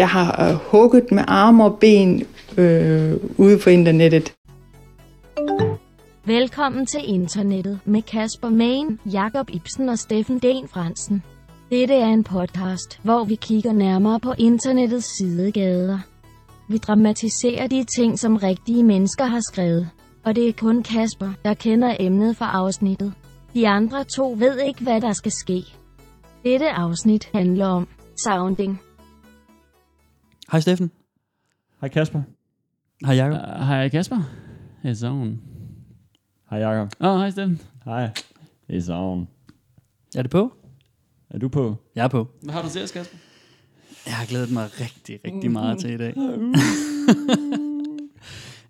Jeg har øh, hugget med arme og ben øh, ude på internettet. Velkommen til internettet med Kasper Main, Jakob Ibsen og Steffen Den Fransen. Dette er en podcast, hvor vi kigger nærmere på internettets sidegader. Vi dramatiserer de ting, som rigtige mennesker har skrevet. Og det er kun Kasper, der kender emnet for afsnittet. De andre to ved ikke, hvad der skal ske. Dette afsnit handler om sounding. Hej Steffen. Hej Kasper. Hej Jakob. Uh, hej Kasper. It's on. Hej Jakob. Åh, oh, hej Steffen. Hej. It's on. Er det på? Er du på? Jeg er på. Hvad har du til os, Kasper? Jeg har glædet mig rigtig, rigtig meget til i dag.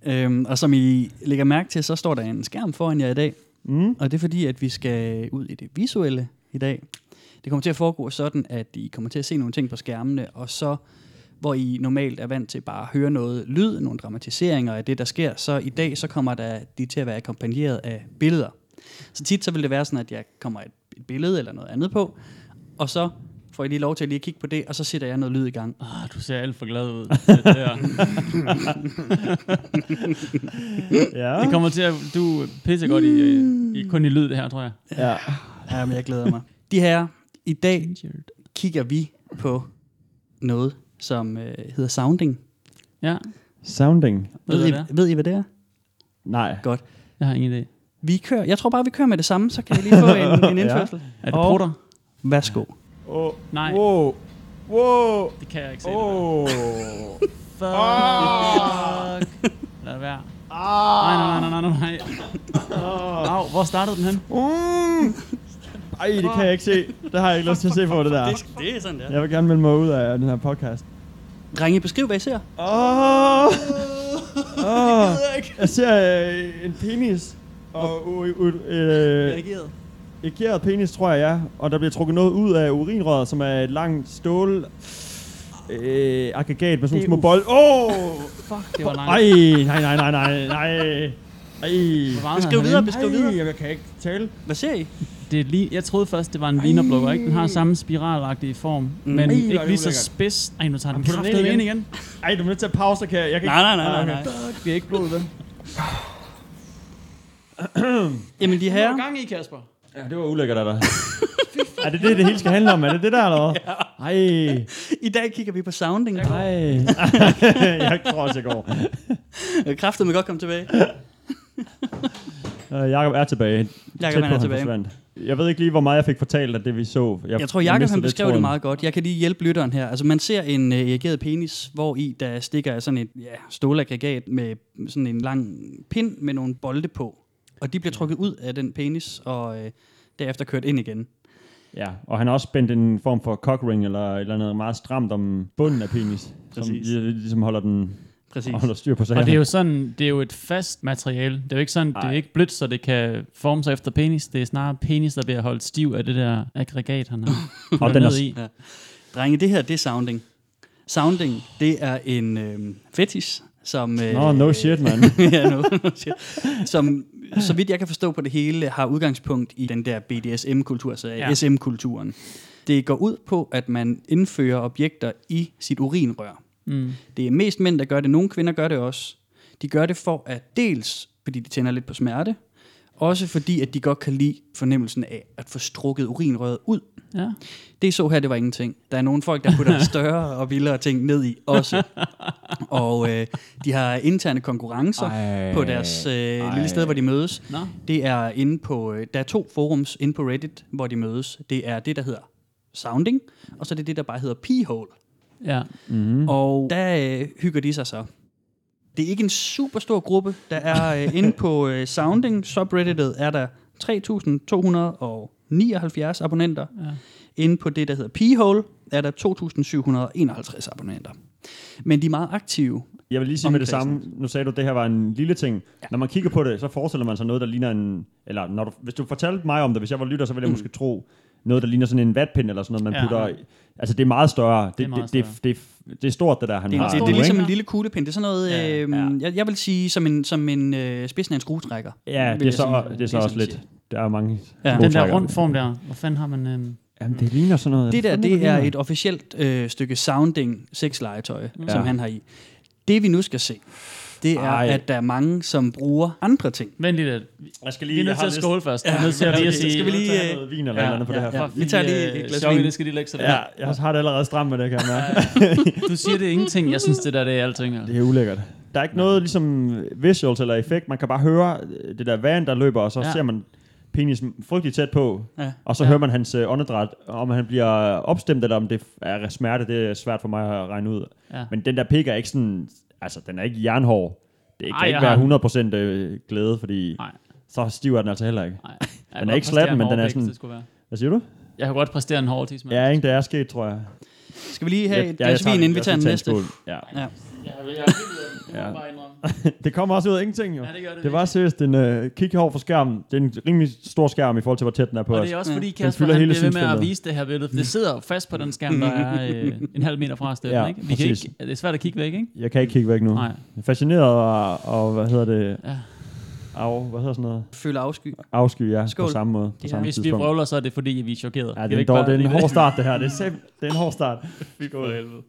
øhm, og som I lægger mærke til, så står der en skærm foran jer i dag. Mm. Og det er fordi, at vi skal ud i det visuelle i dag. Det kommer til at foregå sådan, at I kommer til at se nogle ting på skærmene, og så hvor I normalt er vant til bare at høre noget lyd, nogle dramatiseringer af det, der sker, så i dag så kommer der de til at være akkompagneret af billeder. Så tit så vil det være sådan, at jeg kommer et, et billede eller noget andet på, og så får I lige lov til at lige kigge på det, og så sætter jeg noget lyd i gang. Oh, du ser alt for glad ud. Det, der. Ja. det kommer til at... Du er pissegodt i, i, kun i lyd, det her, tror jeg. ja. Ja, men jeg glæder mig. De her, i dag kigger vi på noget, som øh, hedder sounding. Ja, Sounding. Ved Ved, du, I, hvad det ved I, hvad det er? Nej. Godt. jeg har ingen idé. Vi kører, jeg tror bare, vi kører med det samme, så kan jeg lige få en, en Ja. indførsel. Er det Og- prutter? Værsgo. Oh. Nej, Wow. Wow. det kan jeg ikke se. det Oh. der. Fuck. Lad det være. Nej, nej, nej, nej, nej, nej. Au, hvor startede den hen? Mm. Ej, det kan jeg ikke se. Det har jeg ikke lyst til at se på, det der. Det, det er sådan, der. Jeg vil gerne melde mig ud af den her podcast. Drenge, beskriv, hvad I ser. Åh! Oh. Oh. Jeg ser øh, en penis. Og u- u- øh, Reageret. erigeret penis, tror jeg, ja. Og der bliver trukket noget ud af urinrøret, som er et langt stål øh, aggregat med sådan nogle små bold. Åh! Oh! Fuck, det var langt. Ej, nej, nej, nej, nej, nej. Ej. Beskriv videre, beskriv videre. Ej, jeg kan ikke tale. Hvad ser I? Det er lige, jeg troede først, det var en vinerblokker, ikke? Den har samme spiralagtige form, Mm. men Ej, er ikke det lige så spids. Ej, nu tager den kraftedeme ind ind igen. Ej, du er nødt til at pause, kan jeg, jeg kan Nej, ikke... nej, nej, nej, Ah, nej. Det er ikke blod, vel? Jamen, de her... gang i, Kasper. Ja, det var ulækkert af dig. er det det, det hele skal handle om? Er det det der, eller hvad? Ej, I dag kigger vi på sounding. ej. jeg tror også, jeg går. Kræftet må godt komme tilbage. Uh, Jakob er tilbage. Jakob, Tæt han på, er tilbage. forsvandt. Jeg ved ikke lige, hvor meget jeg fik fortalt af det, vi så. Jeg tror, Jakob han beskrev det meget godt. Jeg kan lige hjælpe lytteren her. Altså, man ser en øh, erigeret penis, hvor i der stikker sådan et ja, stålaggregat med sådan en lang pind med nogle bolde på. Og de bliver trukket ud af den penis, og øh, derefter kørt ind igen. Ja, og han har også spændt en form for cockring eller eller andet meget stramt om bunden af penis. Som ligesom holder, den, Præcis. holder styr på sagerne. Og det er jo sådan, det er jo et fast materiale. Det er jo ikke sådan, det er ikke blødt, så det kan forme sig efter penis. Det er snarere penis, der bliver holdt stiv af det der aggregat, han har Og den er i. Ja. Drenge, det her, det er sounding. Sounding, det er en øh, fetish, som... Øh, Nå, no shit, man. ja, no, no shit. Som, så vidt jeg kan forstå på det hele, har udgangspunkt i den der BDSM-kultur, altså Ja. ja. SM-kulturen. Det går ud på, at man indfører objekter i sit urinrør. Mm. Det er mest mænd, der gør det. Nogle kvinder gør det også. De gør det for at dels, fordi de tænder lidt på smerte, også fordi, at de godt kan lide fornemmelsen af at få strukket urinrøret ud. Ja. Det så her, det var ingenting. Der er nogle folk, der putter større og vildere ting ned i også. Og øh, de har interne konkurrencer Ej. på deres øh, Ej. lille sted, hvor de mødes. Nå. Det er inde på, øh, der er to forums inde på Reddit, hvor de mødes. Det er det, der hedder Sounding, og så er det det, der bare hedder P-hole. Ja. Mm-hmm. Og der øh, hygger de sig så. Det er ikke en super stor gruppe. Der er øh, inde på øh, Sounding subredditet er der 3.279 abonnenter. Ja. Inde på det, der hedder P-hole, er der 2.751 abonnenter. Men de er meget aktive. Jeg vil lige sige med det samme. Nu sagde du, at det her var en lille ting. Ja. Når man kigger på det, så forestiller man sig noget, der ligner en... Eller når du, hvis du fortalte mig om det, hvis jeg var lytter, så ville jeg Mm. måske tro noget, der ligner sådan en vatpind eller sådan noget, man Ja. putter... Altså, det er meget større. Det, Det er meget det, det, større. det, det, det er stort, det der, han Det er, har. det, det er nu, ligesom en lille kuglepind. Det er sådan noget, Ja, øh, ja. Jeg, jeg vil sige, som en, som en øh, spidsen af en skruetrækker. Ja, det er så, sige. det er så er også lidt... siger. Der er mange... Ja. Den der rund form der, hvor fanden har man... Øhm, Jamen, det ligner sådan noget. Det der, Fandme, det er et officielt øh, stykke sounding sexlegetøj, mm. som Ja. han har i. Det vi nu skal se, det er, Ej. At der er mange, som bruger andre ting. Vent lige lidt. Jeg skal Vi er nødt til at skåle først. Vi er nødt til at Ja, lige at sige... Skal vi lige, tage noget vin eller ja, andet på det her? ja. Ja, Vi tager lige et glas vin. det skal de lægge sig Ja, jeg har det allerede stramt med det, kan jeg mærke. Du siger, det er ingenting. Jeg synes, det der det er alting. Altså. Det er ulækkert. Der er ikke noget ligesom visuals eller effekt. Man kan bare høre øh, det der vand, der løber, og så Ja. ja. ser man penis frygteligt tæt på. Ja. Og så Ja. ja. hører man hans øh, åndedræt, om han bliver opstemt, eller om det er smerte, det er svært for mig at regne ud. Ja. Men den der pik er ikke sådan, altså den er ikke jernhård. Det kan Ej, ikke jeg være 100% øh, glæde, fordi Nej. så stiv er den altså heller ikke. Nej. Den er ikke slatten, men den er sådan- Være. Hvad siger du? Jeg kan godt præstere en hård tidsmand. Ja, ikke det er sket, tror jeg. Skal vi lige have Ja, et glas vin, den. inden vi Jeg tager den næste? Ja. Ja. Jeg har jeg Ja. bare indrømme. Det kommer også ud af ingenting, jo. Ja, det gør det. Det var seriøst en uh, kig over for skærmen. Det er en rimelig stor skærm i forhold til, hvor tæt den er på Og os. det er også Ja. fordi Den Kasper, fylder han hele bliver ved med at vise det her billede. for Det sidder fast på den skærm, der er øh, en halv meter fra os. Det, Ja, ikke? Vi kan præcis. ikke, det er svært at kigge væk, ikke? Jeg kan ikke kigge væk nu. Nej. Jeg er fascineret og, og hvad hedder det? Ja. Af, hvad hedder sådan noget? Føler afsky. Afsky, ja, Skål. på samme måde. På Ja, samme Hvis vi tidspunkt. vrøvler, så er det fordi, vi er chokeret. Ja, det vi er, en, ikke dog, bare det er en hård start, det her. Det er, det er en hård start. Skål. helvede.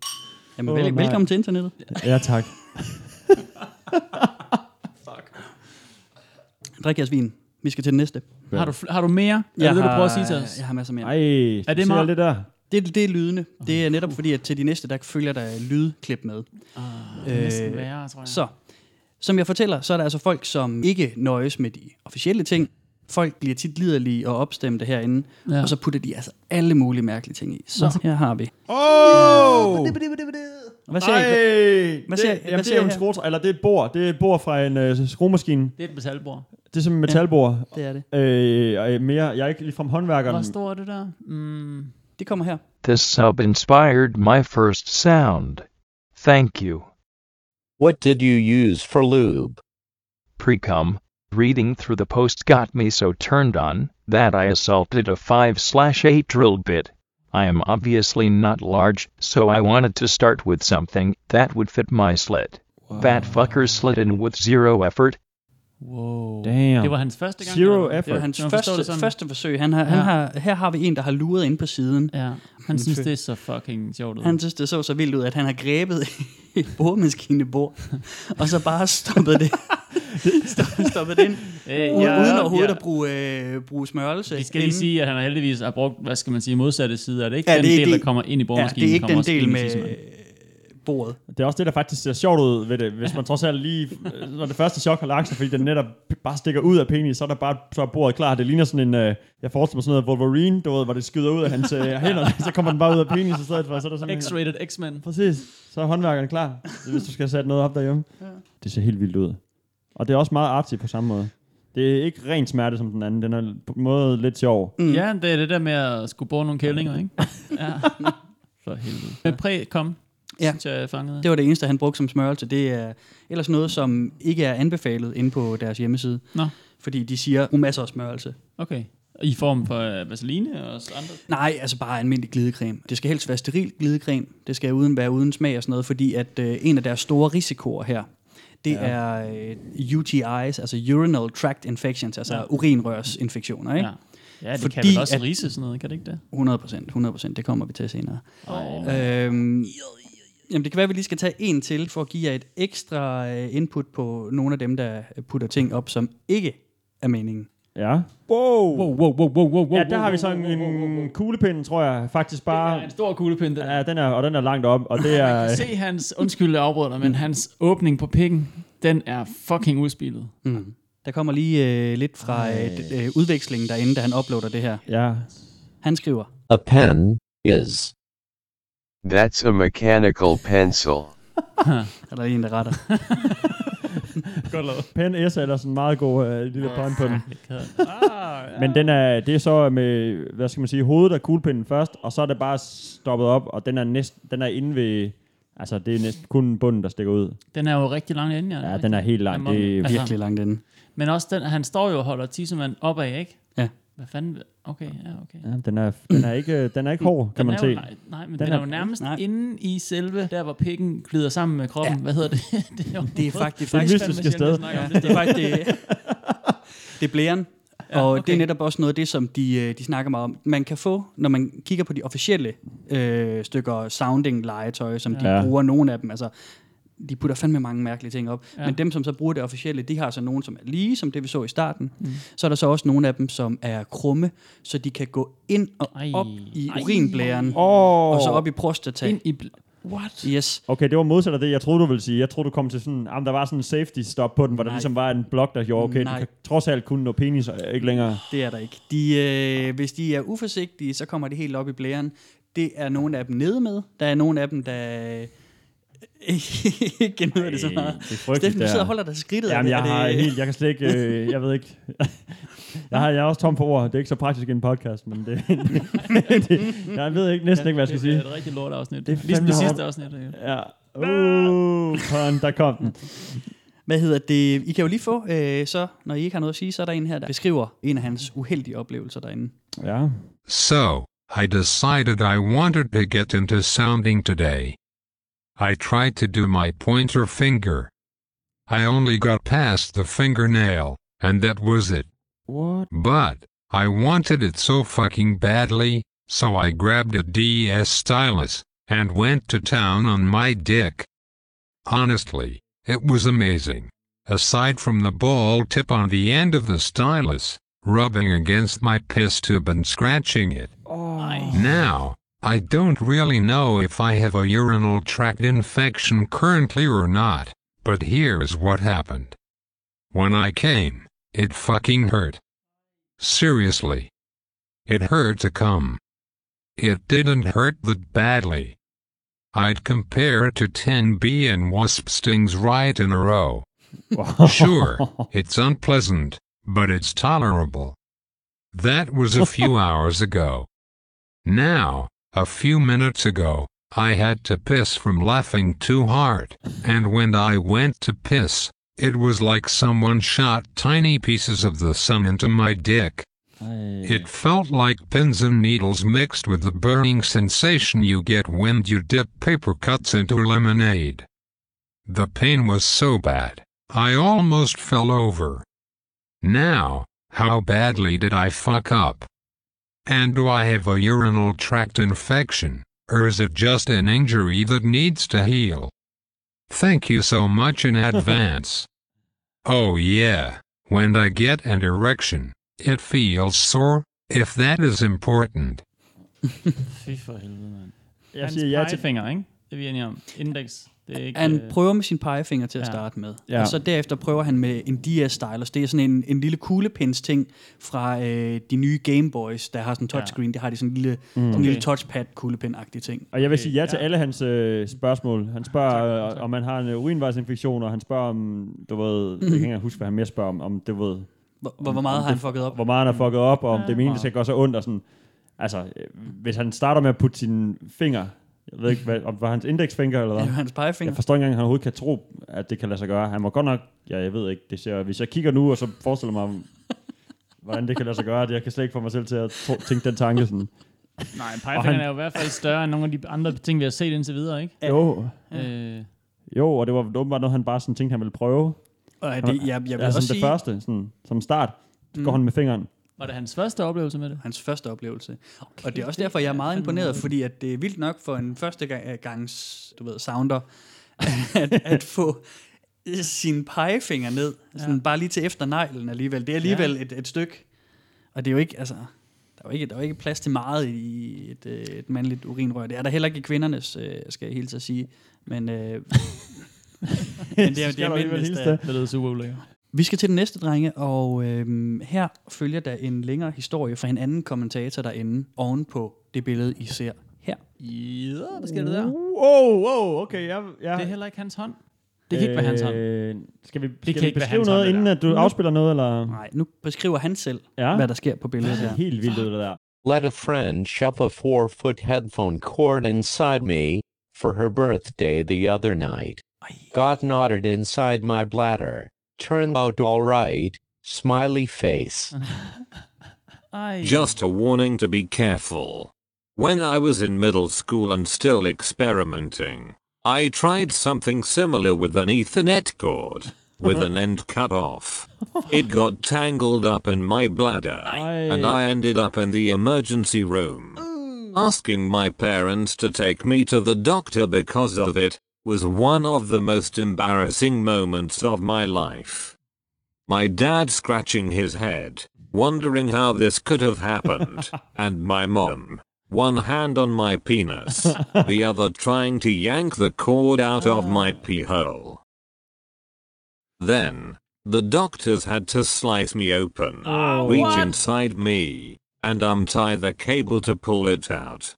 Jamen, vel, velkommen til internettet. Ja, tak. Drik jeres vin. Vi skal til den næste. Har du, har du mere? Er det det, du prøver at sige til os? Jeg har masser mere. Ej, Er det meget- det der? Det, det er lydende. Det er netop fordi, at til de næste, der følger der lydklip med. Ah, det er næsten Øh, værre, tror jeg. Så, som jeg fortæller, så er der altså folk, som ikke nøjes med de officielle ting. Folk bliver tit liderlige og opstemte herinde, Ja. ja. og så putter de altså alle mulige mærkelige ting i. Så her har vi. Åh! Hvad siger I? Ej, Hvad siger- det, hvad jamen, det siger er jo I en her? skruetræ, eller det er et bord. Det er et bord fra en øh, skruemaskine. Det er et metalbord. Det er som et metalbord. Det er det. Øh, og mere, jeg er ikke ligefrem håndværkeren. Hvor stor er det der? Mm. Det kommer her. This sub inspired my first sound. Thank you. What did you use for lube? Precum. Reading through the post got me so turned on that I assaulted a 5 slash 8 drill bit. I am obviously not large, so I wanted to start with something that would fit my slit. That fucker slid in with zero effort. Wow. Damn. Det var hans første gang? Zero effort. Det var hans første, første forsøg. Han har, ja. han har, her har vi en, der har luret ind på siden. Ja, han synes, det er så fucking sjovt ud. Han synes, det så så vildt ud, at han har grebet et boremaskinebord, og så bare stoppet det, stoppet, ind, Øh, ja, uden overhovedet ja. at bruge, øh, bruge smørelse. Vi skal lige inden. sige, at han har heldigvis har brugt, hvad skal man sige, modsatte side. Er det ikke Ja, den det er del, det- der kommer ind i Ja, boremaskinen? det er ikke kommer den del med tidsmanden? øh, bordet. Det er også det, der faktisk ser sjovt ud ved det. Hvis man trods alt lige, når det første chok har lagt sig, fordi den netop bare stikker ud af penis, så er der bare så er bordet klar. Det ligner sådan en, øh, jeg forestiller mig sådan noget Wolverine, du ved, hvor det skyder ud af hans øh, hænder, så kommer den bare ud af penis i stedet for. Så er der sådan en, X-rated X-Men. Præcis. Så er håndværkeren klar, hvis du skal sætte noget op derhjemme. Ja. Det ser helt vildt ud. Og det er også meget artsy på samme måde. Det er ikke ren smerte som den anden. Den er på en måde lidt sjov. Mm. Ja, det er det der med at skulle bore nogle kællinger, ikke? ja. For helvede. Med præ kom, Ja. synes jeg, fangede. Det var det eneste, han brugte som smørelse. Det er ellers noget, som ikke er anbefalet inde på deres hjemmeside. Nå. Fordi de siger, brug masser af smørelse. Okay. I form for uh, vaseline og så andre? Nej, altså bare almindelig glidecreme. Det skal helst være steril glidecreme. Det skal uden være uden smag og sådan noget, fordi at øh, en af deres store risikoer her, det ja. er øh, UTIs, altså urinal tract infections, altså Ja. urinrørsinfektioner, ikke? Ja. Ja, det Fordi kan vel også at- rise sådan noget, kan det ikke det? 100 procent, 100 procent. Det kommer vi til senere. Ej. Øhm, jamen, det kan være, at vi lige skal tage en til, for at give jer et ekstra øh, input på nogle af dem, der putter ting op, som ikke er meningen. Ja. Wow. Wow, wow, wow, wow, wow, Ja, der har vi sådan en kuglepind, tror jeg. Faktisk Bare... Det er en stor kuglepind, den. Ja, den er, og den er langt op, og det er... Man kan se hans, undskyld, jeg afbryder men hans åbning på pikken, den er fucking udspillet. Mm. Der kommer lige øh, lidt fra øh, øh, udvekslingen derinde, da han uploader det her. Ja, Han skriver, A pen is That's a mechanical pencil. er der en, der retter. Godt lavet. Pen S er sådan en meget god uh, lille point på den. ah, ja. Men den er, det er så med, hvad skal man sige, hovedet af kuglepinden først, og så er det bare stoppet op, og den er, næst, den er inde ved, altså det er næsten kun bunden, der stikker ud. Den er jo rigtig lang inde, ja. Ja, den er helt lang. Det er, Altså, Virkelig langt inde. Men også den, han står jo og holder tissemand opad, ikke? Hvad fanden? Okay, ja, okay. ja, den, er, den, er ikke, den er ikke hård, kan Den man se. Nej, nej, men den, Den er, er- jo nærmest nej. inde i selve, der hvor pikken glider sammen med kroppen. Ja. Hvad hedder det? det er, Det er faktisk, Det er faktisk, mystiske sted. ja, det er faktisk det, det er blæren. Ja, og okay. det er netop også noget af det, som de, øh, de snakker meget om. Man kan få, når man kigger på de officielle øh, stykker sounding-legetøj, som de Ja. bruger, nogle af dem, altså de putter fandme mange mærkelige ting op. Ja. Men dem, som så bruger det officielle, de har så nogen, som er lige som det, vi så i starten. Mm. Så er der så også nogle af dem, som er krumme, så de kan gå ind og Ej. op i Ej. urinblæren, Åh. og så op i prostata. Ind i... Bl- What? Yes. Okay, det var modsat af det, jeg troede, du ville sige. Jeg troede, du kom til sådan, jamen, der var sådan en safety stop på den, hvor der Nej. ligesom var en blok, der gjorde, okay, Nej. du kan trods alt kun nå penis, og ikke længere. Det er der ikke. De, øh, hvis de er uforsigtige, så kommer det helt op i blæren. Det er nogle af dem nede med. Der er nogle af dem, der ikke genyder det så meget. det er frygteligt, Steffen, du det sidder og holder dig skridtet. Jamen, jeg er det, har helt, jeg kan slet ikke, øh, jeg ved ikke. jeg, har, jeg er også tom for ord. Det er ikke så praktisk i en podcast, men det, det jeg ved ikke, næsten ikke, hvad jeg skal det sige. Det er et rigtig lort afsnit. Det er Det er ligesom det sidste afsnit. Ja. Uh, pun, der kom den. Hvad hedder det? I kan jo lige få, øh, så når I ikke har noget at sige, så er der en her, der beskriver en af hans uheldige oplevelser derinde. Ja. So, I decided I wanted to get into sounding today. I tried to do my pointer finger. I only got past the fingernail, and that was it. What? But, I wanted it so fucking badly, so I grabbed a DS stylus, and went to town on my dick. Honestly, it was amazing. Aside from the ball tip on the end of the stylus, rubbing against my piss tube and scratching it. Oh. Now, I don't really know if I have a urinal tract infection currently or not, but here's what happened. When I came, it fucking hurt. Seriously. It hurt to come. It didn't hurt that badly. I'd compare it to 10 bee and wasp stings right in a row. Sure, it's unpleasant, but it's tolerable. That was a few hours ago. Now, a few minutes ago, I had to piss from laughing too hard, and when I went to piss, it was like someone shot tiny pieces of the sun into my dick. It felt like pins and needles mixed with the burning sensation you get when you dip paper cuts into lemonade. The pain was so bad, I almost fell over. Now, how badly did I fuck up? And do I have a urinal tract infection, or is it just an injury that needs to heal? Thank you so much in advance. Oh yeah, when I get an erection, it feels sore, if that is important. Fy for helvede, mand. Jeg Hans siger ja til... pegefinger, ikke? Det er vi enige om. Index. Det er ikke... Han øh, prøver med sin pegefinger til at Ja. starte med. Ja. Og så derefter prøver han med en DS stylus. Det er sådan en, en lille kuglepins ting fra øh, de nye Game Boys, der har sådan en touchscreen. Ja. Det har de sådan en lille, mm. sådan en Okay. lille touchpad kuglepen-agtig ting. Og jeg vil sige ja til ja. alle hans øh, spørgsmål. Han spørger, Tak, tak, tak. om man har en øh, urinvejsinfektion, og han spørger om, du ved, jeg kan ikke huske, hvad han mere spørger om, om du ved, Hvor, hvor, hvor meget om har han det- fucket op? hvor meget han har fucket op, og om det er meningen, det skal gå så ondt, og sådan, altså, øh, hvis han starter med at putte sine finger, jeg ved ikke, hvad, om det var hans indeksfinger eller Det er hvad, jo hans pegefinger. jeg forstår ikke engang, at han overhovedet kan tro, at det kan lade sig gøre. Han må godt nok, ja, jeg ved ikke, det ser, hvis jeg kigger nu, og så forestiller mig, hvordan det kan lade sig gøre, det jeg kan slet ikke få mig selv til at tro, tænke den tanke sådan. Nej, pegefingeren han- er jo i hvert fald større end nogle af de andre ting, vi har set indtil videre, ikke? Jo, Øh, jo, og det var åbenbart noget, han bare sådan tænkte, han ville prøve. Og det, jeg, jeg vil ja, også som det sige, første, sådan, som start, så Mm. går han med fingeren. Var det hans første oplevelse med det? hans første oplevelse. Okay, og det er også derfor, jeg er meget imponeret, fordi at det er vildt nok for en første gang, gangs, du ved, sounder, at, at få sin pegefinger ned, sådan Ja. bare lige til efter neglen alligevel. Det er alligevel et, et stykke, og det er jo ikke, altså, der er jo ikke, der er jo ikke plads til meget i et, øh, et mandligt urinrør. Det er der heller ikke i kvindernes, øh, skal jeg helt at sige. Men, øh, men det er, det er mændenes, der, det? Det lyder super ulækkert. Vi skal til den næste, drenge, og øhm, her følger der en længere historie fra en anden kommentator derinde, oven på det billede, I ser her. Ja, hvad sker der der? Wow, wow, okay, jeg, jeg, Det er heller ikke hans hånd. Det kan ikke være hans hånd. Øh, skal vi, skal kan vi ikke beskrive noget, hånd, det inden at du afspiller noget, eller? Nej, nu beskriver han selv, Ja. hvad der sker på billedet Det er her. helt vildt ud, det der. Let a friend shove a four foot headphone cord inside me for her birthday the other night. Got knotted inside my bladder. Turned out all right. Smiley face. Ej. Just a warning to be careful. When I was in middle school and still experimenting, I tried something similar with an Ethernet cord. with an end cut off. It got tangled up in my bladder, and I ended up in the emergency room. Asking my parents to take me to the doctor because of it was one of the most embarrassing moments of my life. My dad scratching his head, wondering how this could have happened, and my mom, one hand on my penis, the other trying to yank the cord out of my pee hole. Then, the doctors had to slice me open, Oh, reach what? inside me, and untie the cable to pull it out.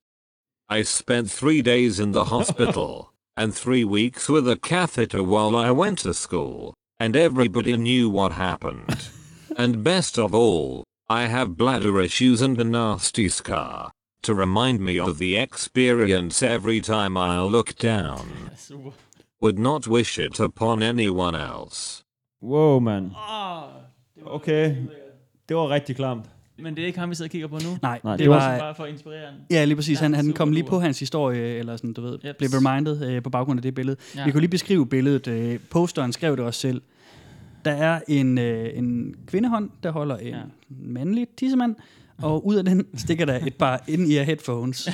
I spent three days in the hospital, and three weeks with a catheter while I went to school, and everybody knew what happened. and best of all, I have bladder issues and a nasty scar, to remind me of the experience every time I look down. Would not wish it upon anyone else. Wow, man. Ah, Okay. Det var rigtig klamt. Men det er ikke ham, vi sidder og kigger på nu. Nej, Nej, det, Det var var... bare for at inspirere han. Ja, lige præcis. Ja, Han, han kom lige på hans historie, eller sådan, du ved, Jeps. blev reminded øh, på baggrund af det billede. Ja. Vi kunne lige beskrive billedet. Øh, posteren skrev det også selv. Der er en, øh, en kvindehånd, der holder en ja. mandlig tissemand, og ud af den stikker der et par in-ear headphones.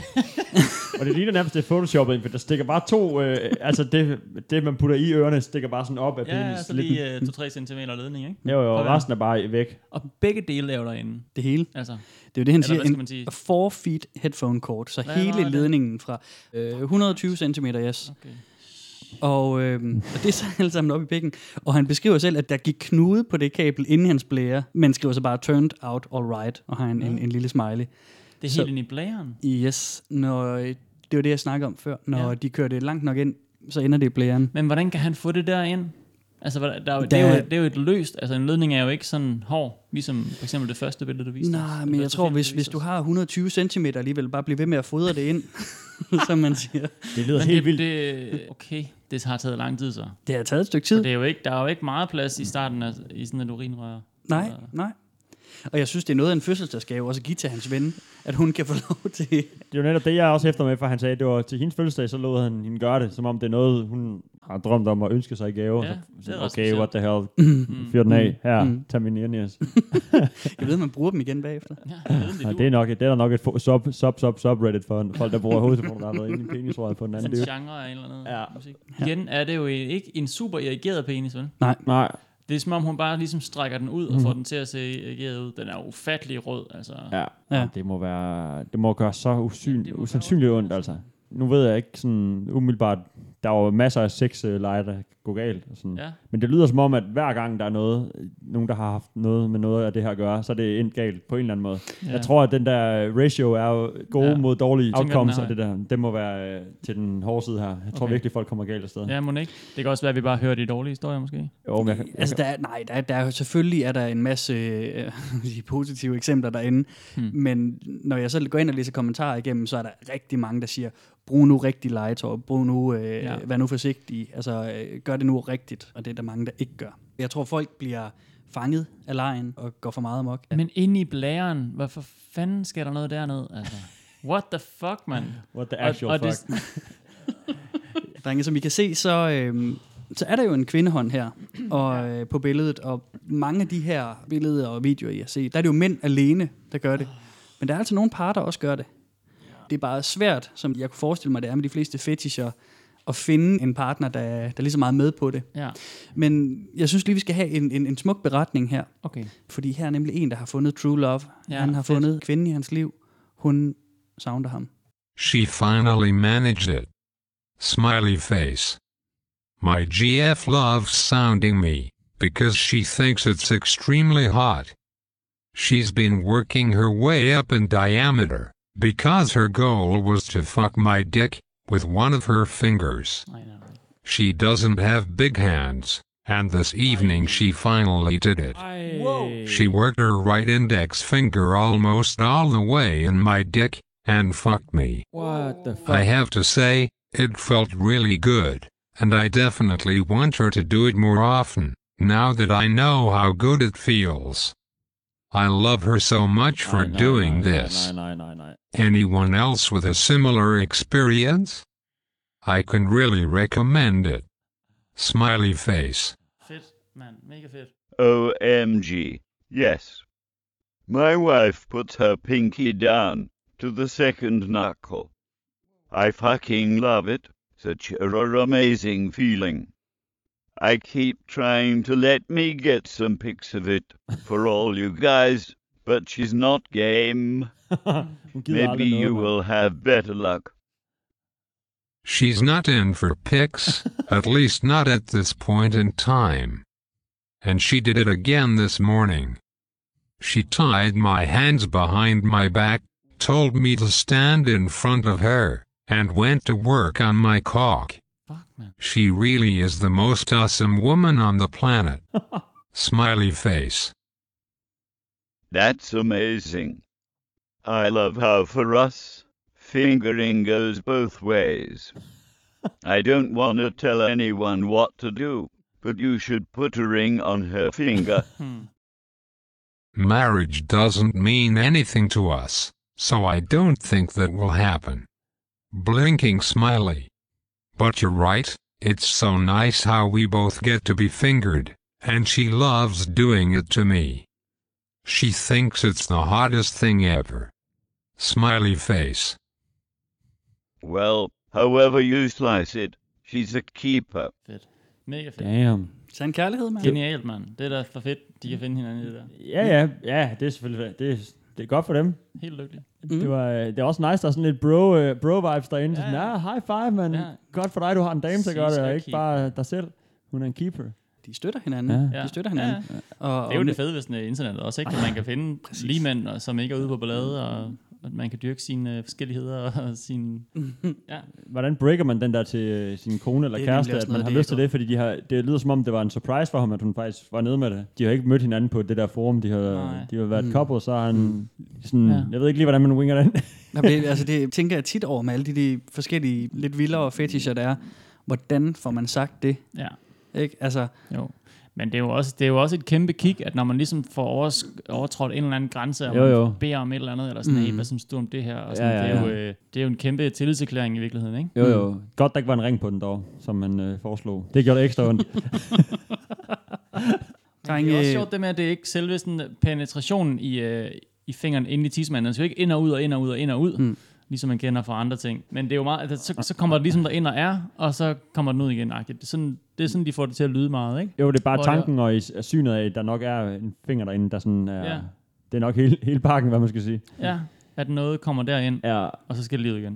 Og det ligner nærmest det er photoshoppet, for der stikker bare to, øh, altså det, det, man putter i ørerne, stikker bare sådan op af Ja, penis. så lige uh, 2-3 cm ledning, ikke? Jo, jo, og resten er bare væk. Og begge dele er derinde. Det hele. Altså, Det er jo det, han Eller siger. En man sige? 4 feet headphone cord, så Hvad hele ledningen fra øh, 120 cm, yes. okay. Og, øh, og det er så alle sammen op i pikken. Og han beskriver selv, at der gik knude på det kabel inden hans blære, men skriver så bare turned out all right, og har en, en, en lille smiley. Det er Så- helt ind i blæren. Yes, når, det var det, jeg snakkede om før. Når Ja. de kører det langt nok ind, så ender det i blæren. Men hvordan kan han få det der ind? Altså, der er jo, det, Der- er jo, det er jo et løst, altså en ledning er jo ikke sådan hård, ligesom for eksempel det første billede, du viste. Nej, men jeg tror, film, hvis, du hvis du har 120 cm alligevel, bare bliv ved med at fodre det ind, som man siger. Det lyder Men helt det, vildt. det, okay, det har taget lang tid så. Det har taget et stykke tid. det er jo ikke, der er jo ikke meget plads i starten af, i sådan et urinrør. Nej, Eller- nej. Og jeg synes, det er noget af en fødselsdagsgave også at give til hans ven, at hun kan få lov til... Det er jo netop det, jeg er også efter med, for han sagde, at det var til hendes fødselsdag, så lod han hende gøre det, som om det er noget, hun har drømt om at ønske sig i gave. Ja, så, det er okay, what the hell, Mm. fyr den af, her, Mm. tag min earnings. Jeg ved, man bruger dem igen bagefter. Ja, jeg ved, det Ja, er det er nok, det er der nok et fo- sub, sub, sub, subreddit for folk, der bruger hovedtelefoner, inde i penisrøret på den anden. Er genre eller anden Ja. musik. Igen er det jo ikke en super irrigeret penis, vel? jo- Nej, Det er som om, hun bare ligesom strækker den ud og får den til at se irrigeret ud. Den er ufattelig rød, altså. ja, Ja. ja. det må være, det må gøre så usyn, Det må usandsynligt ondt, altså. Nu ved jeg ikke sådan umiddelbart, der var masser af sex øh, leje, der går galt. Og sådan. Ja. Men det lyder som om, at hver gang der er noget, nogen der har haft noget med noget af det her at gøre, så er det endt galt på en eller anden måde. Ja. Jeg tror, at den der ratio er jo gode Ja. mod dårlige tænker, outcomes er af det der. Det må være øh, til den hårde side her. Jeg tror Okay. virkelig, folk kommer galt afsted. Ja, må ikke. Det kan også være, at vi bare hører de dårlige historier, måske. Jo, men jeg, kan- jeg, Altså, der er, nej, der er, der er, selvfølgelig er der en masse øh, de positive eksempler derinde, Hmm. hmm. men når jeg så går ind og læser kommentarer igennem, så er der rigtig mange, der siger, brug nu rigtig legetøj, brug nu, øh, Ja. vær nu forsigtig, altså øh, gør det nu rigtigt, og det er der mange, der ikke gør. Jeg tror, folk bliver fanget af lejen og går for meget amok. Ja. Men inde i blæren, hvorfor fanden skal der noget derned? Altså, what the fuck, man? what the actual og, og fuck. det, Drenge, som I kan se, så, øh, så er der jo en kvindehånd her og, øh, på billedet, og mange af de her billeder og videoer, I har set, der er det jo mænd alene, der gør det. Men der er altså nogle par, der også gør det. Det er bare svært, som jeg kunne forestille mig, det er med de fleste fetischer, at finde en partner, der, der er lige så meget med på det. ja, Men jeg synes lige, vi skal have en, en, en smuk beretning her. okay. Fordi her er nemlig en, der har fundet true love. Ja, Han har fedt. fundet kvinden i hans liv. Hun savner ham. She finally managed it. Smiley face. My GF loves sounding me, because she thinks it's extremely hot. She's been working her way up in diameter, because her goal was to fuck my dick with one of her fingers. Nej, nej. She doesn't have big hands, and this evening she finally did it. Ej. She worked her right index finger almost all the way in my dick, and fucked me. What the fuck? I have to say, it felt really good, and I definitely want her to do it more often, now that I know how good it feels. I love her so much for Nej, nej, doing nej, this. Anyone else with a similar experience? I can really recommend it. Smiley face. Fedt. mand. Mega fedt. OMG. Yes. My wife puts her pinky down to the second knuckle. I fucking love it. Such a amazing feeling. I keep trying to let me get some pics of it for all you guys, but she's not game. Maybe you will have better luck. She's not in for pics, at least not at this point in time. And she did it again this morning. She tied my hands behind my back, told me to stand in front of her, and went to work on my cock. She really is the most awesome woman on the planet. Smiley face. That's amazing. I love how for us, fingering goes both ways. I don't want to tell anyone what to do, but you should put a ring on her finger. Marriage doesn't mean anything to us, so I don't think that will happen. Blinking smiley. But you're right, it's so nice how we both get to be fingered, and she loves doing it to me. She thinks it's the hottest thing ever. Smiley face. well, however you slice it, she's a keeper. Fedt. Mega fedt. Damn. Sand kærlighed, mand. Genialt, mand. Det er da for fedt, de kan finde hinanden i det der. Ja, ja, ja, det er selvfølgelig det er, det er godt for dem. Helt lykkeligt. Mm. Det, var, øh, det er også nice, der er sådan lidt bro, uh, bro-vibes derinde. Ja, Ja, ja. ja. Sådan, ja, high five, man. Ja. Ja. Godt for dig, du har en dame, der gør det, og ikke keeper. bare dig selv. Hun er en keeper. De støtter hinanden. Ja. De støtter hinanden. Ja. Og, Det er jo og- det fede ved sådan et internet også, ikke? At man kan finde lige mænd, som ikke er ude på ballade, og at man kan dyrke sine øh, forskelligheder og sine... Ja. Hvordan breaker man den der til øh, sin kone eller er kæreste, at man har lyst til det, fordi de har, det lyder som om, det var en surprise for ham, at hun faktisk var nede med det. De har ikke mødt hinanden på det der forum, de har, Nej. de har været Mm. mm. couple, så har han sådan, Ja. jeg ved ikke lige, hvordan man winger den. Jamen, det, altså det tænker jeg tit over med alle de, de forskellige lidt vildere fetischer, der er. Hvordan får man sagt det? Ja. Ikke? Altså, Jo. Men det er, jo også, det er jo også et kæmpe kick, at når man ligesom får overtrådt en eller anden grænse, og Jo, man jo. beder om et eller andet, eller sådan, Mm. mm. hey, hvad synes du om det her? Og sådan, Ja, ja, Det, er jo, ja. øh, det er jo en kæmpe tillidserklæring i virkeligheden, ikke? Jo, jo. Godt, der ikke var en ring på den dog, som man øh, foreslog. Det gjorde det ekstra ondt. Det er også sjovt det med, at det er ikke selve sådan penetrationen i, øh, i fingeren inde i tissemanden. Den skal jo ikke ind og ud og ind og ud og ind og ud, Mm. Ligesom man kender fra andre ting. Men det er jo meget, altså, så, så kommer det ligesom der ind og er, og så kommer den ud igen. agtigt. Det er, sådan, det er sådan, de får det til at lyde meget, ikke? Jo, det er bare Hvor tanken og i synet af, at der nok er en finger derinde, der sådan er... Ja. Det er nok hele, hele pakken, hvad man skal sige. Ja, at noget kommer derind, Ja, og så skal det lige igen.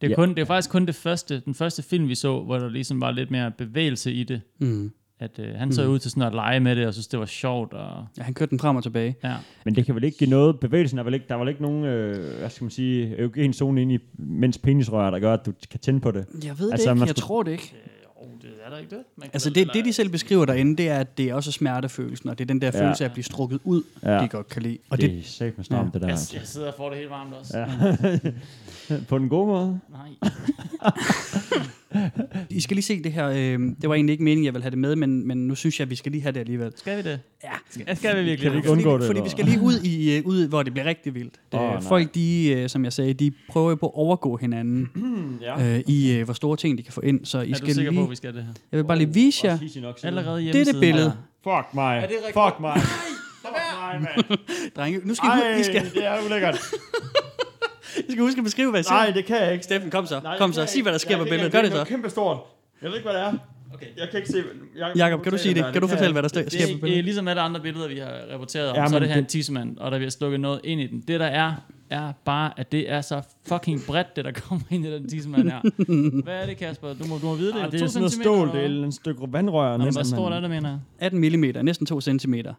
Det er, Ja. kun, det er faktisk kun det første, den første film, vi så, hvor der ligesom var lidt mere bevægelse i det. mm. At øh, han så Mm. ud til sådan at lege med det, og synes, det var sjovt. Og, ja, han kørte den frem og tilbage. ja. men det kan vel ikke give noget... Bevægelsen er vel ikke... Der er vel ikke nogen, øh, hvad skal man sige, eugen zone inde i mens penisrør, der gør, at du kan tænde på det. Jeg ved Altså, det ikke. man Jeg skulle- tror det ikke. Oh, det er der ikke det? Man Altså det, det, de selv beskriver derinde, det er, at det er også smertefølelsen, og det er den der Ja. følelse af at blive strukket ud, Ja. de godt kan lide. Og det, det er sæt med stramt, Ja. det der. Jeg, altså. jeg sidder og får det helt varmt også. Ja. på den gode måde. Nej. I skal lige se det her. Øh, det var egentlig ikke meningen, jeg ville have det med, men, men nu synes jeg, at vi skal lige have det alligevel. Skal vi det? Ja. Skal, skal vi virkelig Kan vi det? ikke Fordi, undgå det, fordi vi skal lige ud, i, øh, ud hvor det bliver rigtig vildt. Oh, folk, de, øh, som jeg sagde, de prøver jo på at overgå hinanden Ja. øh, i, øh, hvor store ting de kan få ind. Så I Er skal du sikker lige, på, at vi skal det her? Jeg vil bare lige vise jer. Allerede Det er hjemmesiden. det billede. Fuck mig. Er det? Fuck mig. Fuck mig, mand. Drenge, nu skal I, Ej, I, skal, det er ulækkert. I skal huske at beskrive, hvad I ser. Nej, det kan jeg ikke. Steffen, kom så. Nej, kom det så. Sig, jeg hvad der sker Jeg på billedet. Gør det er så. kæmpe stort. Jeg ved ikke, hvad det er. Okay. Jeg kan ikke se... Jeg, Jakob, kan du sige det? Kan du fortælle, hvad der sker Det på er, øh, billedet? ligesom alle andre billeder, vi har rapporteret om, Ja, så er det her en det- tissemand, og der bliver slukket noget ind i den. Det der er, er bare, at det er så fucking bredt, det der kommer ind i den tissemand her. Hvad er det, Kasper? Du må, du må vide det. Ah, det er sådan noget stål. Det eller er et stykke vandrør. hvad? Nå, men Hvor næsten, stort men- er det, mener jeg? 18 mm, næsten 2 cm. Det,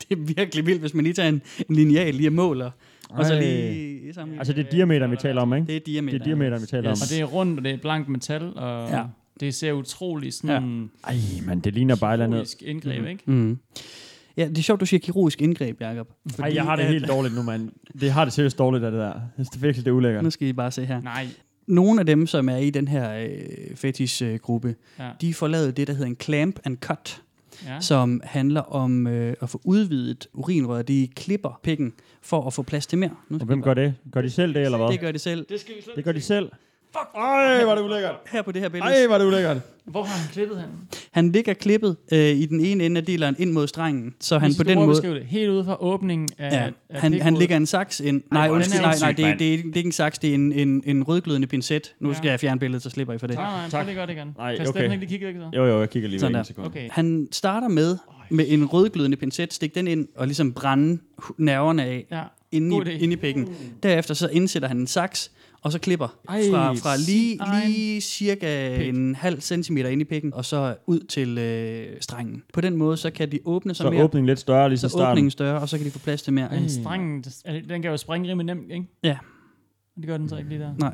det er virkelig vildt, hvis man lige tager en, en lineal lige og måler. Og så lige sammen. Altså, det er diameteren, vi taler om, ikke? det er diameter. Det er diameteren, vi taler om. Og det er rundt, og det er blankt metal, og Ja. det ser utroligt sådan Ej, man, det ligner bare et eller andet. kirurgisk indgreb, ikke? Mm. Ja, det er sjovt, du siger kirurgisk indgreb, Jacob. Ej, jeg har det at- helt dårligt nu, mand. Det har det seriøst dårligt af det der. Jeg synes det er virkelig, det er ulækkert. Nu skal I bare se her. Nej. Nogle af dem, som er i den her øh, fetish-gruppe, Ja. de får lavet det, der hedder en clamp and cut, Ja. som handler om øh, at få udvidet urinrøret. De klipper pikken for at få plads til mere. Nu Og hvem gør det? Gør de selv det, eller hvad? Det gør de selv. Det skal vi slet Det gør de selv. Ej, var det ulækkert. Her på det her billede. Ej, var det ulækkert. Hvor har han klippet han? Han ligger klippet øh, i den ene ende af dealeren ind mod strengen, så han på den måde... det. Helt ude fra åbningen af, Ja, af han, han lægger en saks ind. Nej, er undskyld, nej, nej, det, er- det, er, det er ikke en saks, det er en, en, en rødglødende pincet. Nu Ja. skal jeg fjerne billedet, så slipper I for det. Nej, nej, prøv lige godt igen. Nej, kan okay. Ikke lige kigge væk så? Jo, jo, jeg kigger lige Sådan en sekund. Okay. Han starter med med en rødglødende pincet, stik den ind og ligesom brænde nerverne af Ja. inde i, inde i pikken. Derefter så indsætter han en saks, og så klipper Ej, fra, fra lige, lige cirka pik. en halv centimeter ind i pikken, og så ud til øh, strengen. På den måde, så kan de åbne sig Så mere, åbningen lidt større lige så så starten. åbningen større, og så kan de få plads til mere. Men strengen, den kan jo springe rimelig nemt, ikke? Ja. Det gør den så ikke lige der. Nej.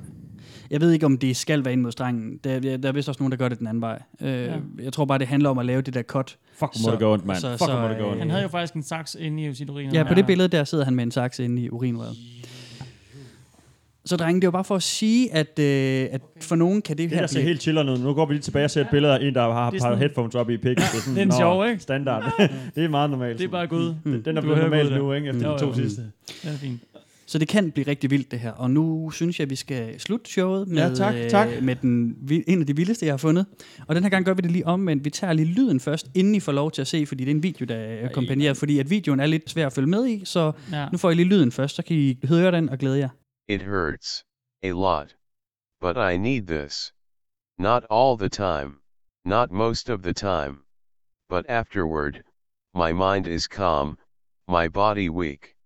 Jeg ved ikke, om det skal være ind mod strengen. Der, der, der er vist også nogen, der gør det den anden vej. Øh, Ja. Jeg tror bare, det handler om at lave det der cut. Fuck, hvor må det gå ondt, mand. Fuck, hvor må det gå ondt. Han havde jo faktisk en saks inde i sit urin. Ja, på det billede der sidder han med en saks inde i urinrøret. Så drenge, det var bare for at sige, at, øh, at for nogen kan det, Det her der ser blive... helt chiller ud. Nu går vi lige tilbage og ser et billede af en, der har Det par sådan- headphones op i pikken. Det er, sådan, Det er en sjov, ikke? Standard. det er meget normalt. Det er bare gået. Den, den er blevet gået nu, ikke? Efter de to sidste. Det er fint. Så det kan blive rigtig vildt, det her. Og nu synes jeg, at vi skal slutte showet med, Ja, tak, tak. med den, vi- en af de vildeste, jeg har fundet. Og den her gang gør vi det lige om, men vi tager lige lyden først, inden I får lov til at se, fordi det er en video, der er kompagneret, fordi at videoen er lidt svær at følge med i, så Ja. nu får I lige lyden først, så kan I høre den og glæde jer. It hurts. A lot. But I need this. Not all the time. Not most of the time. But afterward. My mind is calm. My body weak.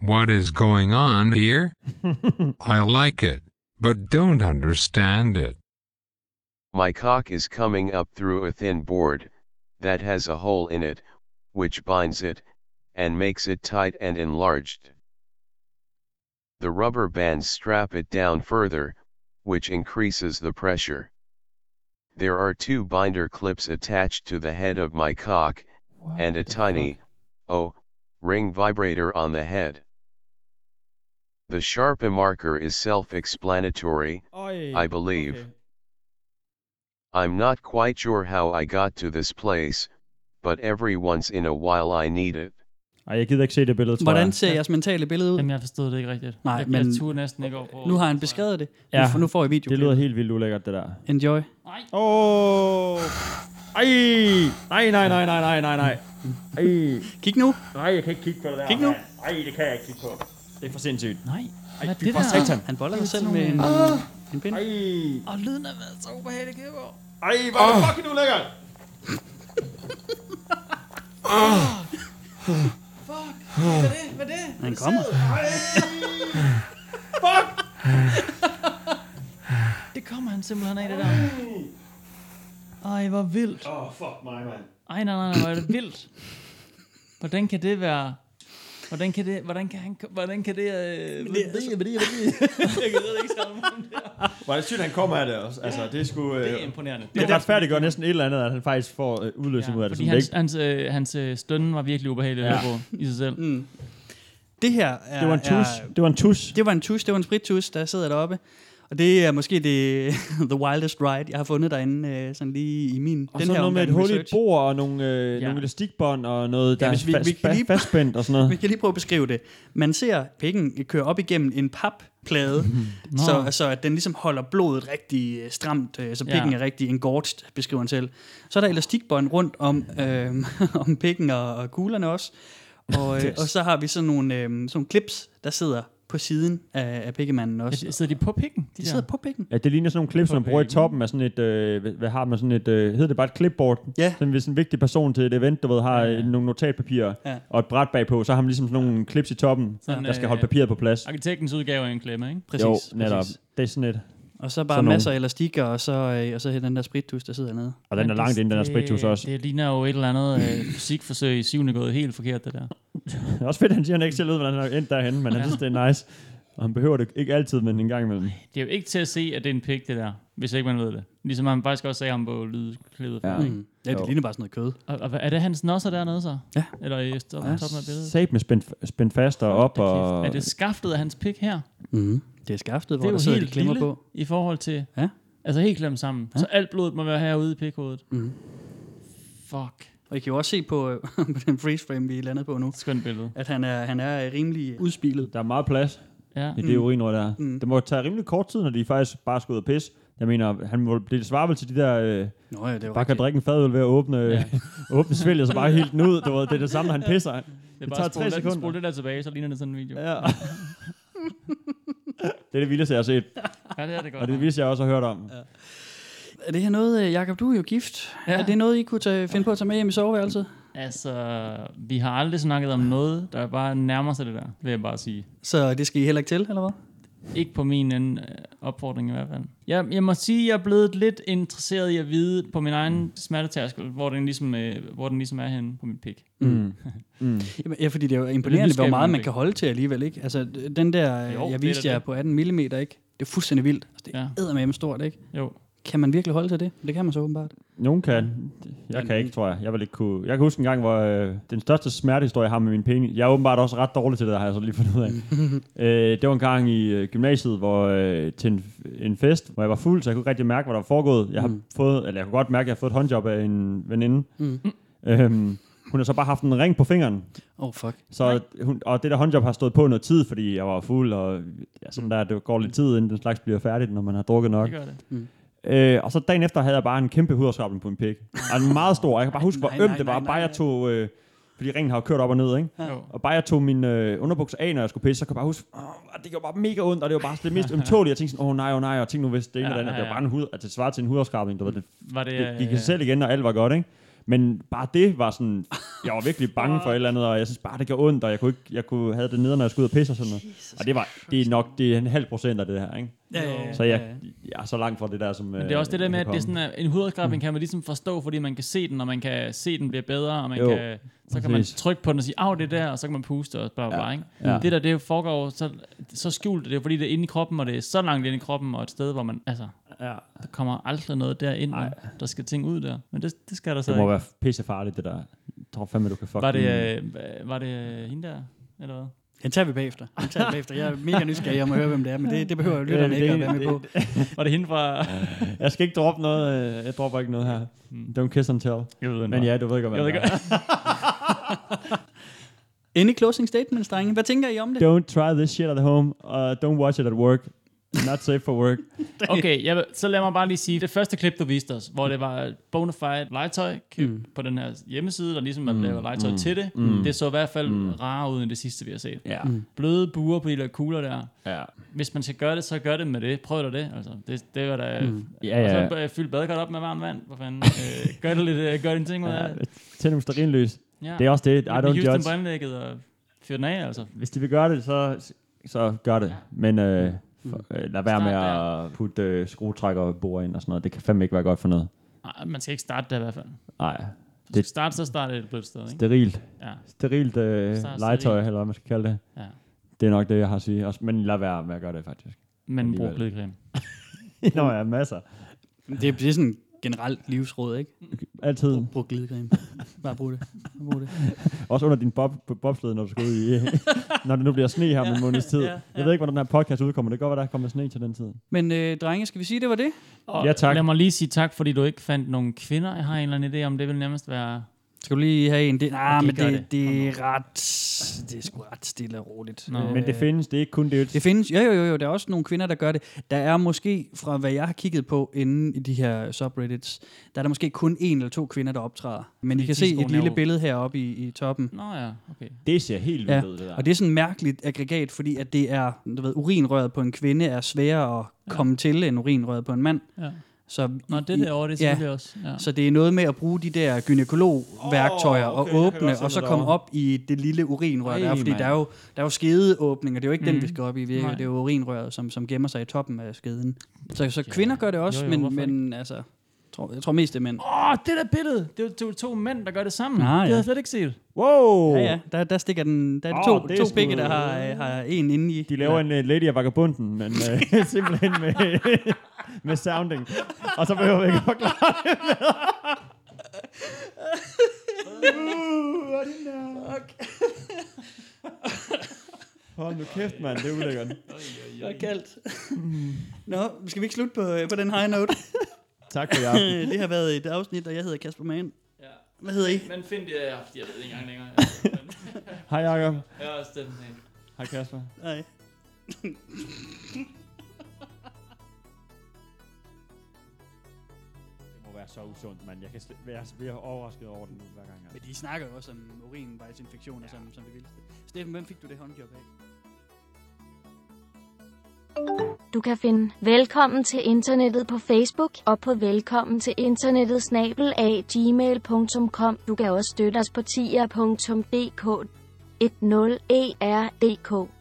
What is going on here? I like it, but don't understand it. My cock is coming up through a thin board. That has a hole in it. Which binds it. And makes it tight and enlarged. The rubber bands strap it down further. Which increases the pressure. There are two binder clips attached to the head of my cock. and a tiny, oh, ring vibrator on the head. The Sharpa marker is self-explanatory, I believe. I'm not quite sure how I got to this place, but every once in a while I need it. Ej, jeg gider ikke se det billede, tror Hvordan jeg. ser jeres mentale billede ud? Jamen, jeg forstod det ikke rigtigt. Nej, jeg, men jeg turde næsten ikke over på. nu har han beskrevet det. Nu, Ja, får- nu får I video. Det lyder helt vildt ulækkert, det der. Enjoy. Åh! Oh! Ej! Nej, nej, nej, nej, nej, nej, nej. Ej. Kig nu. Nej, jeg kan ikke kigge på det der. Kig nu. Nej, det kan jeg ikke kigge på. Det er for sindssygt. Nej. Ej, Hvad er det for der? satan. Han boller sig selv med en, en pind. Ej. Og lyden er så ubehagelig på. Ej, hvor er det fucking ulækkert. Hvad er det? Hvad er det? Han kommer. Fuck! Det kommer han simpelthen af, det der. Ej, hvor vildt. Åh, oh, fuck mig, mand. Ej, nej, nej, nej, hvor er det vildt. Hvordan kan det være... Hvordan kan det... Hvordan kan han... Hvordan kan det... Øh, hvad det, hvad det, hvad det, Jeg gider ikke tale om det er det sygt, han kommer af det også. Altså, det er sgu... Øh, Det er imponerende. Det retfærdiggør næsten et eller andet, at han faktisk får øh, udløsning ud af det. Fordi det, hans, ikke, hans, øh, hans øh, stønnen var virkelig ubehagelig at Ja. høre på i sig selv. Mm. Det her er... det var en tus. Er, Det var en tus. det var en tus, det var en sprittus, der sidder deroppe. Og det er måske det the wildest ride, jeg har fundet derinde, øh, sådan lige i min... Og den så her noget med et hul i et bord, og nogle, øh, Ja. nogle elastikbånd, og noget, der Ja, er fast, vi kan lige- fastspændt og sådan noget. Vi kan lige prøve at beskrive det. Man ser pikken køre op igennem en papplade, så, så at den ligesom holder blodet rigtig øh, stramt, øh, så pikken Ja. er rigtig engorged, beskriver han selv. Så er der elastikbånd rundt om, øh, om pikken og, og kuglerne også. Og, øh, og så har vi sådan nogle, øh, sådan nogle clips, der sidder på siden af, af pikkemanden også. Ja, Sidder de på pikken? De sidder på pikken. Ja, det ligner sådan nogle clips, På man bruger i toppen af sådan et, øh, hvad- har man sådan et, øh, hedder det bare et clipboard? Ja. Sådan, hvis en vigtig person til et event, du ved, har Ja, ja, ja. ja. nogle notatpapirer Ja. og et bræt bagpå, så har man ligesom sådan nogle clips i toppen, Sådan, der skal øh, holde papiret på plads. Arkitektens udgave af en klemme, ikke? Præcis, jo, netop. præcis. Det er sådan et. Og så bare Sådan masser af elastikker, og så, øh, og så den der sprittus, der sidder nede. Og den er langt det- ind, den der spritus også. Det ligner jo et eller andet øh, fysikforsøg i syvende gået helt forkert, det der. Det er også fedt, at han siger, at han ikke selv ved, hvordan han er endt derhen, men han synes, det er nice. Og han behøver det ikke altid, men en gang imellem. Det er jo ikke til at se, at det er en pik, det der, hvis ikke man ved det. Ligesom han faktisk også sagde ham på lydklippet. Ja. Mm. Ja, det Jo. ligner bare sådan noget kød. Og, og, hvad- er det hans nosser dernede så? Ja. Eller i top, Ja. toppen af billedet? Sat med spændt, spændt fast og op. Og... Er det skaftet af hans pik her? Mm. Det er skaftet, hvor det er der de helt klemmer på. i forhold til... Ja. Altså helt klemt sammen. Ja. Så alt blodet må være herude i pikhovedet. Mm. Fuck. Og I kan jo også se på, øh, på den freeze frame, vi er landet på nu, Skønt billede. at han er, han er rimelig udspilet. Der er meget plads. Ja. i det urinrør der. Mm. Det må tage rimelig kort tid, når de faktisk bare skal ud og pisse. Jeg mener, han må, det svarer vel til de der, øh, Nå ja, det er bare kan drikke en fadøl ved at åbne, Ja. åbne svælg, og så bare helt den ud. Du ved, det er det samme, når han pisser. Det er Det bare tager at tre spole, det, sekunder. spole det der tilbage, så ligner det sådan en video. Ja. det er det vildeste, jeg har set. Ja, det er det godt. Og det vildeste, jeg også har hørt om. Ja. Er det her noget, øh, Jakob, du er jo gift. Ja. Er det noget, I kunne tage, finde på at tage med hjem i soveværelset? Altså, vi har aldrig snakket om noget, der bare nærmer sig det der, vil jeg bare sige. Så det skal I heller ikke til, eller hvad? Ikke på min ende, øh, opfordring i hvert fald. Jeg, jeg må sige, at jeg er blevet lidt interesseret i at vide på min egen smertetærskel, hvor den ligesom, øh, hvor den ligesom er henne på min pik. Mm. Mm. Jamen, ja, fordi det er jo er imponerende, hvor meget man det. kan holde til alligevel, ikke? Altså, den der, Jo, jo, jeg viste jer det. på 18 mm, ikke? Det er fuldstændig vildt. Altså, det er Ja. ja. stort, ikke? Jo. Kan man virkelig holde til det? Det kan man så åbenbart. Nogen kan. Jeg kan ikke, tror jeg. Jeg vil ikke kunne. Jeg kan huske en gang, hvor øh, den største smertehistorie, jeg har med min penis. Jeg er åbenbart også ret dårlig til det, der har jeg så lige fundet ud af. øh, det var en gang i øh, gymnasiet, hvor øh, til en, en fest, hvor jeg var fuld, så jeg kunne ikke rigtig mærke, hvad der var foregået. Jeg har Mm. fået, eller jeg kunne godt mærke, at jeg har fået et håndjob af en veninde. Mm. Øhm, hun har så bare haft en ring på fingeren. Oh, fuck. Så hun, og det der håndjob har stået på noget tid, fordi jeg var fuld, og ja, sådan der, det går lidt tid, inden den slags bliver færdigt, når man har drukket nok. Det gør det. Mm. Øh, og så dagen efter havde jeg bare en kæmpe hudafskrabning på min pik. Og en meget stor. Jeg kan bare huske, hvor ømt det var. Bare jeg tog... Øh, fordi ringen har jo kørt op og ned, ikke? Og bare jeg tog min øh, underbukser af, når jeg skulle pisse, så kan jeg bare huske, åh, det gjorde bare mega ondt, og det var bare det mest ømtålige. Jeg tænkte sådan, åh oh, nej, åh oh, nej, og tænkte nu, hvis det ene Ja, eller andet, ja, det var bare en hud, at det svarede til en hudafskrabning, du ved, det, Var det, det gik øh, selv igen, og alt var godt, ikke? Men bare det var sådan, jeg var virkelig bange for et eller andet, og jeg synes bare, det gjorde ondt, og jeg kunne, ikke, jeg kunne have det nede, når jeg skulle ud og pisse og sådan noget. Og det var, det er nok, det er en halv procent af det her, ikke? Ja, ja, ja. Så jeg, jeg er så langt fra det der, som Men det er også det der øh, med, at det er sådan, at en hudafskrabning kan man ligesom forstå, fordi man kan se den, og man kan se den bliver bedre, og man Jo, kan, så kan man trykke på den og sige, af det er der, og så kan man puste og bla bla, Ja, ikke? ja. Det der, det foregår så, så skjult, det er fordi det er inde i kroppen, og det er så langt inde i kroppen, og et sted, hvor man, altså, Ja. der kommer aldrig noget derind, Nej. der skal ting ud der. Men det, det skal der så Det må ikke. være pissefarligt, det der. Jeg tror fandme, du kan fuck Var det, øh, var det øh, hende der, eller hvad? Den tager vi bagefter. Den tager vi bagefter. Jeg er mega nysgerrig om at høre, hvem det er, men det, det behøver jo lytterne ikke at være med på. Var det hende fra... Jeg skal ikke droppe noget. øh, Jeg dropper ikke noget her. Don't kiss and tell. Jeg ved, Men ja, du ved ikke, hvad Jeg ved det er. Any closing statements, drenge? Hvad tænker I om det? Don't try this shit at home. Uh, don't watch it at work. Not safe for work. Okay, jeg, vil- så lad mig bare lige sige, det første klip, du viste os, hvor det var et bona fide legetøj køb mm. på den her hjemmeside, der ligesom man Mm, laver legetøj mm, til det. mm. Det så i hvert fald Mm. rarere ud end det sidste, vi har set. Ja. Mm. Bløde buer på de der kugler der. Ja. Hvis man skal gøre det, så gør det med det. Prøv da det. Altså, det, det var da... Mm. Ja, ja. Og så øh, fyld badekart op med varmt vand. Hvor fanden? øh, gør det lidt, øh, gør din ting ud af ja. det. Tænd nogle stearinlys. Ja. Det er også det. I don't den judge. på anlægget og fyr den af, altså. Hvis de vil gøre det, så, så gør det. Men øh, for, øh, lad være med at putte øh, skruetrækker og bor ind og sådan noget. Det kan fandme ikke være godt for noget. Ej, man skal ikke starte der i hvert fald. Nej. Hvis det starte, så starte et blødt sted, ikke? Sterilt. Ja. Sterilt øh, Start legetøj, eller hvad man skal kalde det. Ja. Det er nok det, jeg har at sige. Også, men lad være med at gøre det, faktisk. Men brug glidecreme. Nå ja, masser. Det er, det er sådan generelt livsråd, ikke? Altid. Brug, brug glidecreme. Bare brug det. Brug det. Også under din bob, bobsled, når du skal ud i... når det nu bliver sne her om en måneds tid. ja, ja. Jeg ved ikke, hvordan den her podcast udkommer. Det kan godt være, der kommer sne til den tid. Men øh, drenge, skal vi sige, det var det? Og Ja, tak. Lad mig lige sige tak, fordi du ikke fandt nogen kvinder. Jeg har en eller anden idé om, det vil nærmest være... Skal du lige have en? Det, nej, Okay, men det, det. det, er ret... Det er sgu ret stille og roligt. Nå. Men det findes, det er ikke kun det. Det findes, jo, jo, jo, jo, der er også nogle kvinder, der gør det. Der er måske, fra hvad jeg har kigget på inden i de her subreddits, der er der måske kun en eller to kvinder, der optræder. Men I Fordi kan de se et lille billede heroppe i, i toppen. Nå ja, okay. Det ser helt Ja, vildt ud, det der. og det er sådan et mærkeligt aggregat, fordi at det er, du ved, urinrøret på en kvinde er sværere at komme til end urinrøret på en mand. Ja. Så Nå, det derovre, det er selvfølgelig også. Ja. Så det er noget med at bruge de der gynekologværktøjer oh, okay, og åbne, og så komme op i det lille urinrør Ej, der, fordi der er, jo, der er jo skedeåbninger, det er jo ikke mm. den, Mm. vi skal op i, det er, Nej. det er jo urinrøret, som, som gemmer sig i toppen af skeden. Så, så kvinder gør det også, Jo, jo, men, men altså, jeg tror, jeg tror mest det er mænd. Åh, oh, det der billede! Det er jo to, mænd, der gør det sammen. Ah, det ja. havde jeg slet ikke set. Wow! Ja, ja, der, der stikker den, der er Åh, to, det to pikke, der har, øh, har en inde i. De laver en uh, Lady af Vagabunden, men uh, simpelthen med, med sounding. Og så behøver vi ikke at forklare det bedre. Uh, der? Hold nu kæft, mand. Det er ulækkert. Det er kaldt. Nå, skal vi ikke slutte på, øh, på den high note? Tak for i aften. det har været et afsnit, og jeg hedder Kasper Mann. Ja. Hvad hedder I? Men find det, jeg, jeg ved det ikke engang længere. Hej, Jacob. Jeg er også den her. Hej, Kasper. Nej. Være så usundt, men jeg kan slet, jeg bliver overrasket over det nu hver gang. Men de snakker jo også om urinvejsinfektioner ja. som, som det vildeste. Steffen, hvem fik du det håndjob af? Du kan finde Velkommen til internettet på Facebook og på velkommen til internettet snabel af gmail.com. Du kan også støtte os på tier.dk 10erdk.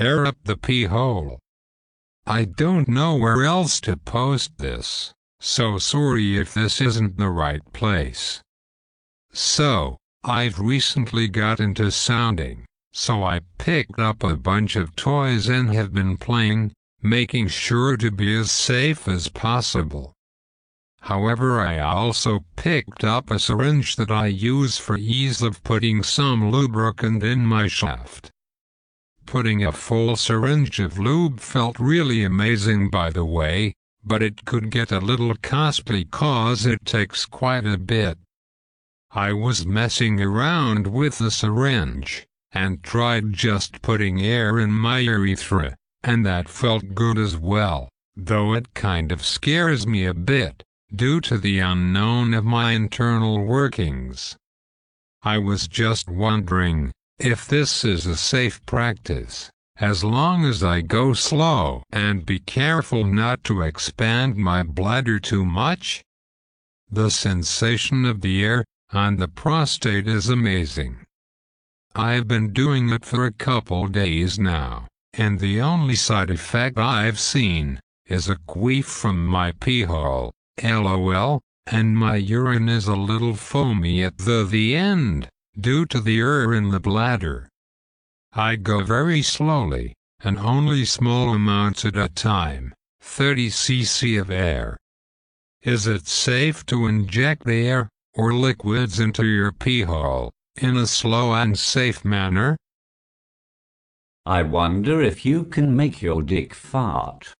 Air up the pee hole. I don't know where else to post this, so sorry if this isn't the right place. So, I've recently got into sounding, so I picked up a bunch of toys and have been playing, making sure to be as safe as possible. However, I also picked up a syringe that I use for ease of putting some lubricant in my shaft. Putting a full syringe of lube felt really amazing by the way, but it could get a little costly cause it takes quite a bit. I was messing around with the syringe, and tried just putting air in my urethra, and that felt good as well, though it kind of scares me a bit, due to the unknown of my internal workings. I was just wondering if this is a safe practice, as long as I go slow and be careful not to expand my bladder too much. The sensation of the air on the prostate is amazing. I've been doing it for a couple days now, and the only side effect I've seen is a queef from my pee hole, lol, and my urine is a little foamy at the, the end, due to the air in the bladder. I go very slowly, and only small amounts at a time, 30 cc of air. Is it safe to inject the air or liquids into your pee hole in a slow and safe manner? I wonder if you can make your dick fart.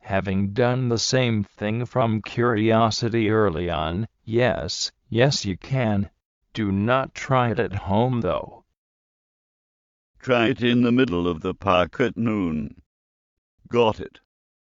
Having done the same thing from curiosity early on, yes, yes you can. Do not try it at home though. Try it in the middle of the park at noon. Got it.